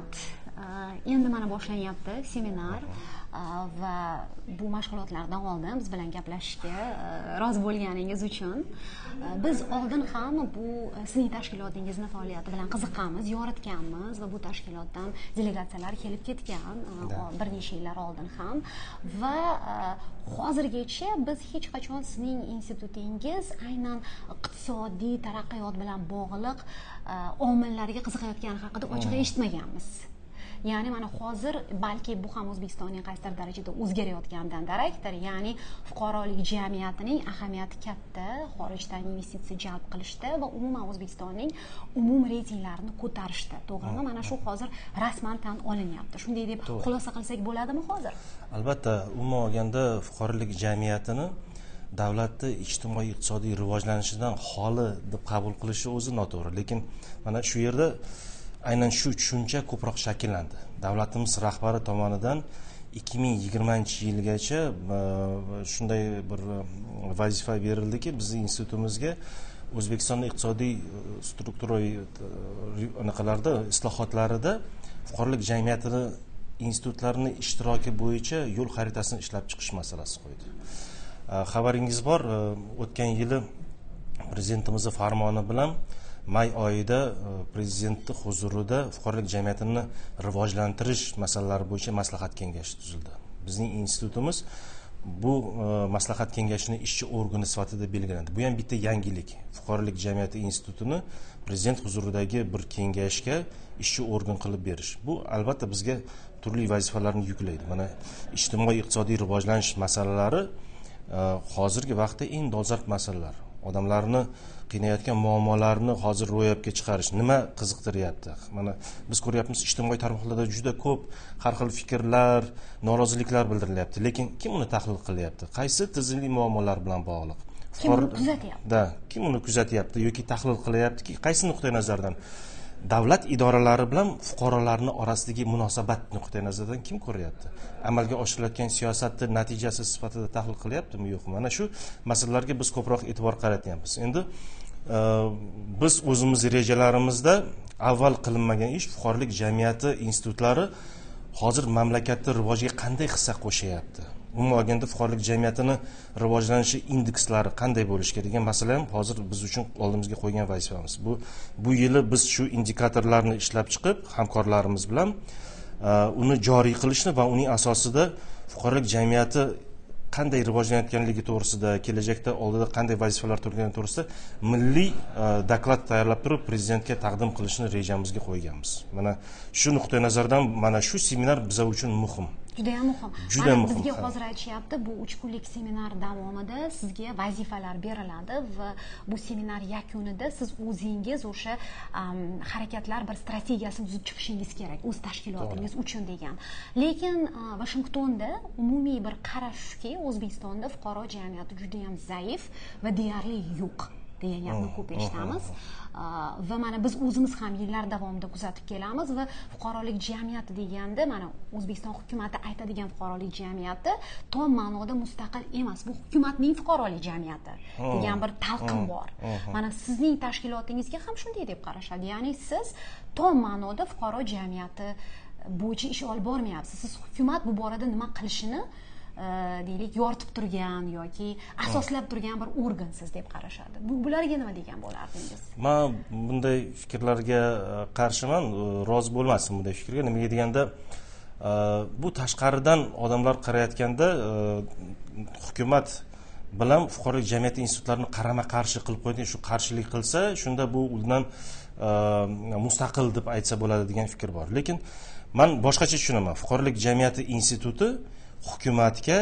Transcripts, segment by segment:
rahmat endi mana boshlanyapti seminar. Va bu mashg'ulotlardan oldin biz bilan gaplashishga rozi bo'lganingiz uchun biz oldin ham bu sizning tashkilotingizni faoliyati bilan qiziqqanmiz yoritganmiz va bu tashkilotdan delegatsiyalar kelib ketgan bir necha yillar oldin ham. Va hozirgacha biz hech qachon sizning institutingiz aynan iqtisodiy taraqqiyot bilan bog'liq omillarga qiziqayotgani haqida ochiq eshitmaganmiz. Ya'ni mana hozir balki bu ham o'zbekistonning qaysidir darajada o'zgarayotganidan darakdir ya'ni fuqarolik jamiyatining ahamiyati katta xorijdan investitsiya jalb qilishda va umuman o'zbekistonning umum reytinglarini ko'tarishda. To'g'rimi? Mana shu hozir rasman tan olinyapti. Shunday deb xulosa qilsak bo'ladimi hozir? Albatta umuman olganda fuqarolik jamiyatini davlatni ijtimoiy iqtisodiy rivojlanishidan xoli deb qabul qilishi o'zi noto'g'ri. Lekin mana shu yerda aynan shu tushuncha ko'proq shakllandi. Davlatimiz rahbari tomonidan ikki ming yigirmanchi yilgacha e, shunday bir e, vazifa berildiki bizni institutimizga o'zbekistonda iqtisodiy e, strukturaviy anaqalarda islohotlarida fuqarolik jamiyatini institutlarini ishtiroki bo'yicha yo'l xaritasini ishlab chiqish masalasi qo'ydi. Э, xabaringiz bor. Э, o'tgan yili prezidentimizni farmoni bilan may oyida э, prezidentni huzurida fuqarolik jamiyatini rivojlantirish masalalari bo'yicha maslahat kengashi tuzildi. Bizning institutimiz bu e, maslahat kengashini ishchi organi sifatida belgilandi bu ham bitta yangilik. Fuqarolik jamiyati institutini prezident huzuridagi bir kengashga ishchi organ qilib berish. Bu albatta bizga turli vazifalarni yuklaydi. Mana ijtimoiy iqtisodiy rivojlanish masalalari hozirgi vaqtda eng dolzarb masalalar. Odamlarni qiynayotgan muammolarni hozir ro'yobga chiqarish nima qiziqtiryapti? Mana biz ko'ryapmiz ijtimoiy tarmoqlarda juda ko'p har xil fikrlar noroziliklar bildirilyapti. Lekin kim uni tahlil qilyapti? Qaysi tizimli muammolar bilan bog'liq? Kim uni kuzatyapti да kim uni kuzatyapti yoki tahlil qilyaptiki? Qaysi nuqtai nazardan davlat idoralari bilan fuqarolarni orasidagi munosabat nuqtai nazaridan kim ko'ryapti? Amalga oshirilayotgan siyosatni natijasi sifatida tahlil qilyaptimi? Yo'qmi mana shu masalalarga biz ko'proq e'tibor qaratyapmiz. Endi e, biz o'zimiz rejalarimizda avval qilinmagan ish fuqarolik jamiyati institutlari hozir mamlakatni rivojiga qanday hissa qo'shyapti? Umuman olganda fuqarolik jamiyatini rivojlanishi indekslari qanday bo'lishi kerak degan masala ham hozir biz uchun oldimizga qo'ygan vazifamiz. Bu bu yili biz shu indikatorlarni ishlab chiqib hamkorlarimiz bilan e, uni joriy qilishni va uning asosida fuqarolik jamiyati qanday rivojlanayotganligi to'g'risida kelajakda oldida qanday vazifalar turgani to'g'risida milliy e, doklad tayyorlab turib prezidentga taqdim qilishni rejamizga qo'yganmiz. Mana shu nuqtai nazardan mana shu seminar biza uchun muhim. Judayam muhim juda muhim bizga hozir aytishyapti bu uch kunlik seminar davomida sizga vazifalar beriladi va bu seminar yakunida siz o'zingiz o'sha harakatlar bir strategiyasini tuzib chiqishingiz kerak o'z tashkilotingiz uchun degan. Lekin vashingtonda umumiy bir qarash shuki o'zbekistonda fuqaro jamiyati judayam zaif va deyarli yo'q degan gapni ko'p eshitamiz va mana biz o'zimiz ham yillar davomida kuzatib kelamiz va fuqarolik jamiyati deganda mana o'zbekiston hukumati aytadigan fuqarolik jamiyati tom ma'noda mustaqil emas. Bu hukumatning fuqarolik jamiyati degan bir talqin bor. mana sizning tashkilotingizga ham shunday deb qarashadi. Ya'ni siz tom ma'noda fuqaro jamiyati bo'yicha ish olib bormayapsiz. Siz hukumat bu borada nima qilishini deylik yoritib turgan yoki asoslab turgan bir organsiz deb qarashadi. Bularga nima degan bo'lardingiz? Man bunday fikrlarga e, qarshiman e, rozi bo'lmasdim bunday fikrga. Nimaga deganda e, bu tashqaridan odamlar qarayotganda hukumat bilan fuqarolik jamiyati institutlarini qarama qarshi qilib qo'ygan shu qarshilik qilsa shunda bu undan mustaqil deb aytsa bo'ladi degan fikr bor. Lekin man boshqacha tushunaman. Fuqarolik jamiyati instituti hukumatga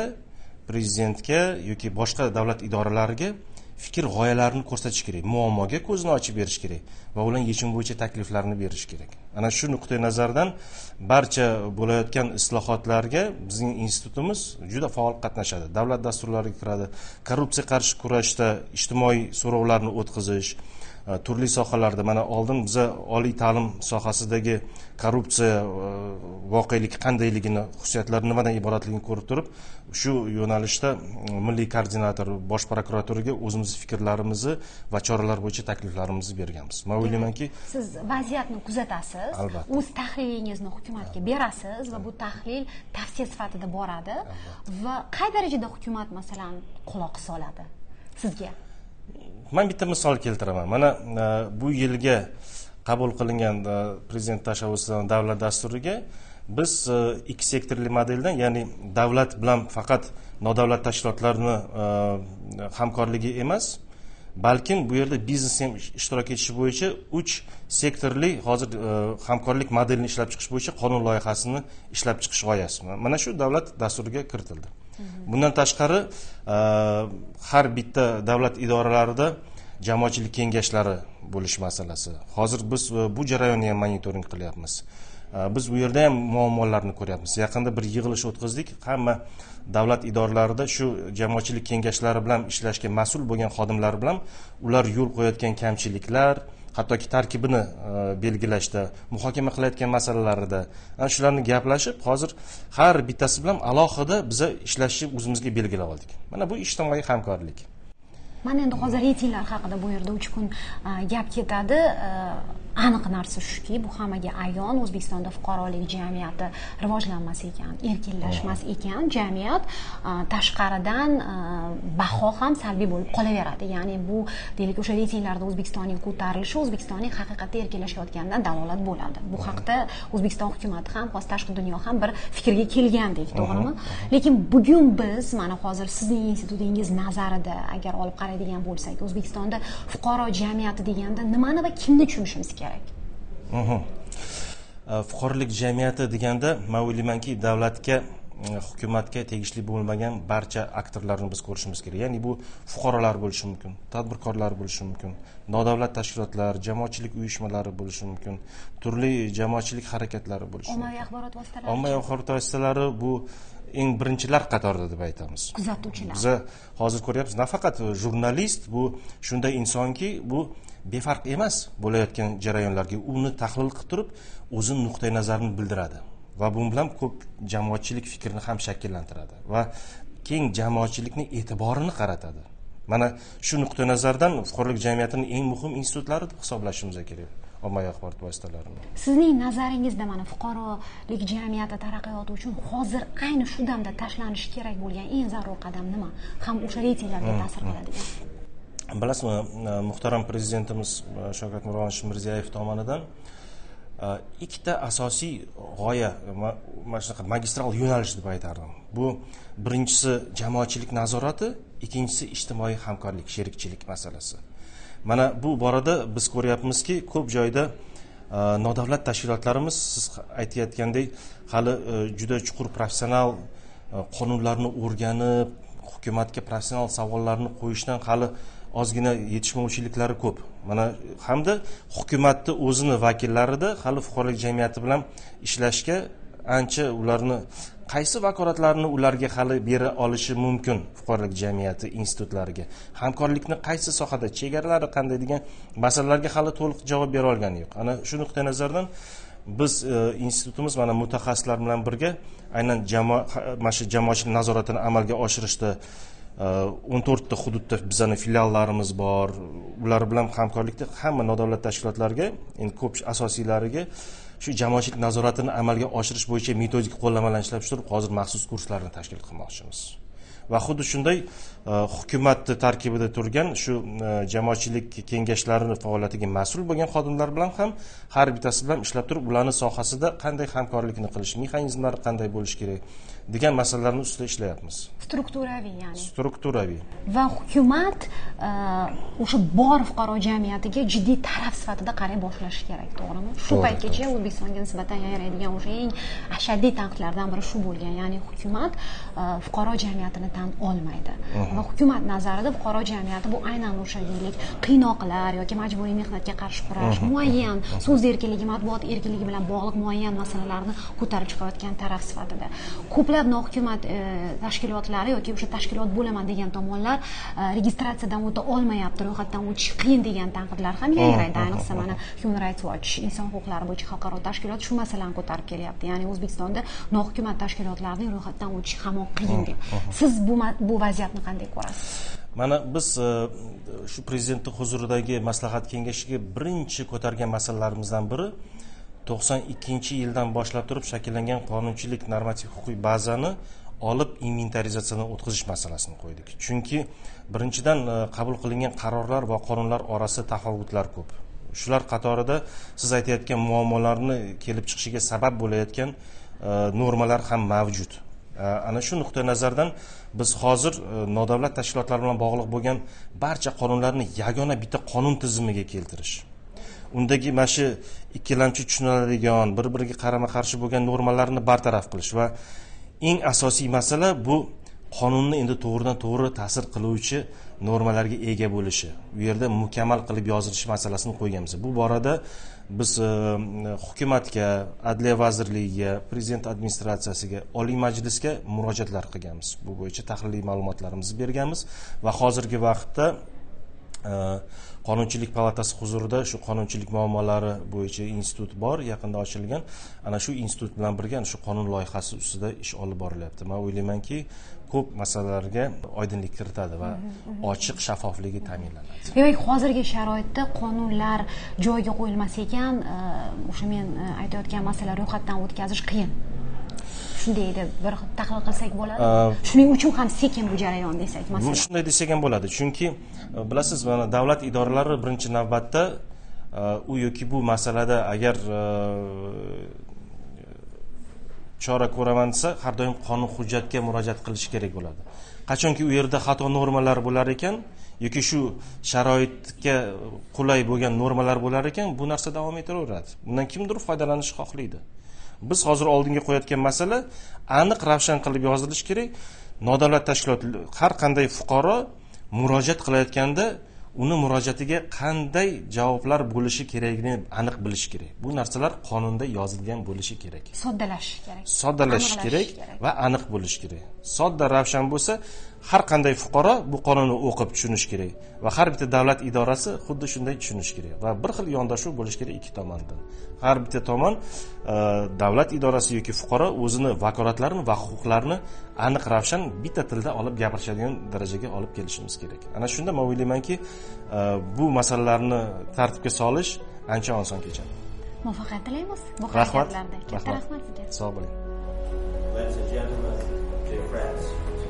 prezidentga yoki boshqa davlat idoralariga fikr g'oyalarini ko'rsatish kerak muammoga ko'zini ochib berish kerak va ularni yechim bo'yicha takliflarni berish kerak. Ana shu nuqtai nazardan barcha bo'layotgan islohotlarga bizning institutimiz juda faol qatnashadi. Davlat dasturlariga kiradi korrupsiya qarshi kurashda ijtimoiy so'rovlarni o'tkazish turli sohalarda mana oldin biza oliy ta'lim sohasidagi korrupsiya voqeligi qandayligini xususiyatlari nimadan iboratligini ko'rib turib shu yo'nalishda milliy koordinator bosh prokuraturaga o'zimizni fikrlarimizni va choralar bo'yicha takliflarimizni berganmiz. Man o'ylaymanki siz vaziyatni kuzatasiz albatta. o'z tahlilingizni hukumatga berasiz va bu tahlil tavsiya sifatida boradi va qay darajada hukumat masalan quloq soladi sizga man bitta misol keltiraman. Mana e, bu yilga qabul qilingan e, prezident tashabbusidan davlat dasturiga biz e, ikki sektorli modeldan ya'ni davlat bilan faqat nodavlat tashkilotlarni hamkorligi emas balkim bu yerda biznes ham ishtirok etishi bo'yicha uch sektorli hozir hamkorlik modelini ishlab chiqish bo'yicha qonun loyihasini ishlab chiqish g'oyasi. Mana shu davlat dasturiga kiritildi. Bundan tashqari e, har bitta davlat idoralarida jamoatchilik kengashlari bo'lish masalasi. Hozir biz e, bu jarayonni ham monitoring qilyapmiz. e, Э, biz bu yerda ham muammolarni ko'ryapmiz. Yaqinda bir yig'ilish o'tkazdik. Hamma davlat idoralarida shu jamoatchilik kengashlari bilan ishlashga mas'ul bo'lgan xodimlar bilan ular yo'l qo'yayotgan kamchiliklar hattoki tarkibini e, belgilashda muhokama qilayotgan masalalarida ana shularni gaplashib hozir har bittasi bilan alohida biza ishlashni o'zimizga belgilab oldik. Mana bu ijtimoiy hamkorlik. Mana endi hozir reytinglar haqida bu yerda uch kun e, gap ketadi. E, aniq narsa shuki bu hammaga ayon. O'zbekistonda fuqarolik jamiyati rivojlanmas ekan erkinlashmas ekan. Jamiyat tashqaridan baho ham salbiy bo'lib qolaveradi. Ya'ni bu deylik o'sha reytinglarda o'zbekistonning ko'tarilishi o'zbekistonning haqiqatda erkinlashayotganidan dalolat bo'ladi. Bu haqda o'zbekiston hukumati ham hozir tashqi dunyo ham bir fikrga kelgandek to'g'rimi? Lekin bugun biz mana hozir sizning institutingiz nazarida agar olib qaraydigan bo'lsak o'zbekistonda fuqaro jamiyati deganda nimani va kimni tushunishimiz kerak? Kerak fuqarolik jamiyati deganda man o'ylaymanki davlatga hukumatga tegishli bo'lmagan barcha aktorlarni biz ko'rishimiz kerak. Ya'ni bu fuqarolar bo'lishi mumkin tadbirkorlar bo'lishi mumkin nodavlat tashkilotlar jamoatchilik uyushmalari bo'lishi mumkin turli jamoatchilik harakatlari bo'lishi mumkin. ommaviy axborot vositalari ommaviy axborot vositalari bu eng birinchilar qatorida deb aytamiz. Kuzatuvchilar. Biza hozir ko'ryapmiz nafaqat jurnalist bu shunday insonki bu befarq emas bo'layotgan jarayonlarga. Uni tahlil qilib turib o'zini nuqtai nazarini bildiradi va bu bilan ko'p jamoatchilik fikrini ham shakllantiradi va keng jamoatchilikni e'tiborini qaratadi mana shu nuqtai nazardan fuqarolik jamiyatini eng muhim institutlari deb hisoblashimiz kerak. Ommaviy axborot vositalarini. Sizning nazaringizda mana fuqarolik jamiyati taraqqiyoti uchun hozir ayni shu damda tashlanishi kerak bo'lgan eng zarur qadam nima? Ham o'sha reytinglarga ta'sir qiladigan bilasizmi muhtaram prezidentimiz shavkat miromonovich mirziyoyev tomonidan Э, ikkita asosiy g'oya mana shunaqa magistral yo'nalish deb aytardim. Bu birinchisi jamoatchilik nazorati ikkinchisi ijtimoiy hamkorlik sherikchilik masalasi. Mana bu borada biz ko'ryapmizki ko'p joyda e, nodavlat tashkilotlarimiz siz aytayotgandek hali e, juda chuqur professional e, qonunlarni o'rganib hukumatga professional savollarni qo'yishdan hali ozgina yetishmovchiliklari ko'p. Mana hamda hukumatni o'zini vakillarida hali fuqarolik jamiyati bilan ishlashga ancha ularni qaysi vakolatlarni ularga hali bera olishi mumkin fuqarolik jamiyati institutlariga? Hamkorlikni qaysi sohada chegaralari qanday degan masalalarga hali to'liq javob bera olgani yo'q. Ana shu nuqtai nazardan biz e, institutimiz mana mutaxassislar bilan birga aynan jamoa mana shu jamoatchilik nazoratini amalga oshirishda Э, o'n to'rtta hududda bizani filiallarimiz bor. Ular bilan hamkorlikda hamma nodavlat tashkilotlarga endi ko'p asosiylariga shu jamoatchilik nazoratini amalga oshirish bo'yicha metodik qo'llanmalarni ishlab chiqarib hozir maxsus kurslarni tashkil qilmoqchimiz. Va xuddi shunday e, hukumatni tarkibida turgan shu e, jamoatchilik kengashlarini faoliyatiga mas'ul bo'lgan xodimlar bilan ham har bittasi bilan ishlab turib ularni sohasida qanday hamkorlikni qilish mexanizmlari qanday bo'lishi kerak degan masalalarni ustida ishlayapmiz. Strukturaviy ya'ni. Strukturaviy. Va hukumat e, o'sha bor fuqaro jamiyatiga jiddiy taraf sifatida qaray boshlashi kerak to'g'rimi? Shu paytgacha o'zbekistonga nisbatan yayraydigan o'sha eng ashaddiy tanqidlardan biri shu bo'lgan. Ya'ni hukumat fuqaro jamiyatini tan olmaydi. Va hukumat nazarida fuqaro jamiyati bu aynan o'sha deylik qiynoqlar yoki majburiy mehnatga qarshi kurash muayyan so'z erkinligi matbuot erkinligi bilan bog'liq muayyan masalalarni ko'tarib chiqayotgan taraf sifatida. Ko'plab nohukumat e, tashkilotlari yoki o'sha tashkilot bo'laman degan tomonlar e, registratsiyadan o'ta olmayapti ro'yxatdan o'tish qiyin degan tanqidlar ham yangraydi ayniqsa mana human rights watch inson huquqlari bo'yicha xalqaro tashkilot shu masalani ko'tarib kelyapti. Ya'ni o'zbekistonda nohukumat tashkilotlarning ro'yxatdan o'tishi hamon qiyin deb. Siz bu bu vaziyatni qanday ko'rasiz? Mana biz e, shu prezidentni huzuridagi maslahat kengashiga birinchi ko'targan masalalarimizdan biri to'qson ikkinchi yildan boshlab turib shakllangan qonunchilik normativ huquqiy bazani olib inventarizatsiyadan o'tkazish masalasini qo'ydik. Chunki birinchidan e, qabul qilingan qarorlar va qonunlar orasida tafovutlar ko'p. Shular qatorida siz aytayotgan muammolarni kelib chiqishiga sabab bo'layotgan e, normalar ham mavjud. Ana shu nuqtai nazardan biz hozir e, nodavlat tashkilotlar bilan bog'liq bo'lgan barcha qonunlarni yagona bitta qonun tizimiga keltirish. Undagi mana shu ikkilamchi tushuniladigan bir biriga qarama qarshi bo'lgan normalarni bartaraf qilish va eng asosiy masala bu qonunni endi to'g'ridan to'g'ri ta'sir qiluvchi normalarga ega bo'lishi. U yerda mukammal qilib yozilishi masalasini qo'yganmiz. Bu borada biz e, hukumatga adliya vazirligiga prezident administratsiyasiga oliy majlisga murojaatlar qilganmiz. Bu bo'yicha tahliliy ma'lumotlarimizni berganmiz va hozirgi vaqtda qonunchilik palatasi huzurida shu qonunchilik muammolari bo'yicha institut bor yaqinda ochilgan. Ana shu institut bilan birga shu qonun loyihasi ustida ish olib borilyapti. Man o'ylaymanki ko'p masalalarga oydinlik kiritadi va ochiq shaffofligi ta'minlanadi. Demak hozirgi sharoitda qonunlar joyiga qo'yilmas ekan. O'sha men e, aytayotgan masala ro'yxatdan o'tkazish qiyin shunday deb bir tahlil qilsak bo'ladi. Shuning uchun ham sekin bu jarayon desak masalan. shunday desak ham bo'ladi. Chunki e, bilasiz mana davlat idoralari birinchi navbatda e, u yoki bu masalada agar e, chora ko'raman desa har doim qonun hujjatga murojaat qilish kerak bo'ladi. Qachonki u yerda xato normalar bo'lar ekan yoki shu sharoitga qulay bo'lgan normalar bo'lar ekan bu narsa davom etaveradi bundan kimdir foydalanishni xohlaydi biz hozir oldinga qo'yayotgan masala aniq ravshan qilib yozilishi kerak. Nodavlat tashkilot har qanday fuqaro murojaat qilayotganda uni murojaatiga qanday javoblar bo'lishi kerakligini aniq bilish kerak. Bu narsalar qonunda yozilgan bo'lishi kerak. Soddalash kerak. Soddalash kerak. va aniq bo'lishi kerak. Sodda ravshan bo'lsa har qanday fuqaro bu qonunni o'qib tushunishi kerak va har bitta davlat idorasi xuddi shunday tushunishi kerak va bir xil yondashuv bo'lishi kerak ikki tomondan. Har bitta tomon e, davlat idorasi yoki fuqaro o'zini vakolatlarini va huquqlarini aniq ravshan bitta tilda olib gapirishadigan darajaga olib kelishimiz kerak. Ana shunda man o'ylaymanki e, bu masalalarni tartibga solish ancha oson kechadi. Muvaffaqiyat tilaymiz. Bu harakatlarda. Katta rahmat. sizga. Sog' bo'ling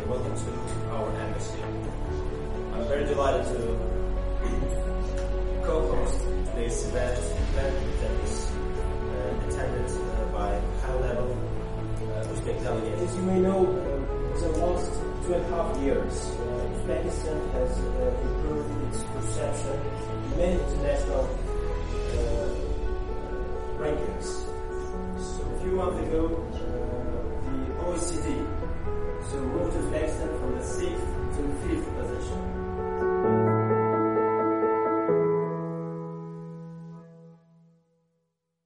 welcome to our embassy. I'm very delighted to co-host this event, event that is uh, attended uh, by high-level uh, Uzbek delegates. As you may know, uh, the last two and a half years, uh, Uzbekistan has uh, improved its perception in many international rankings. So a few months ago, the OECD so move to flexion from the sixth to fifth position.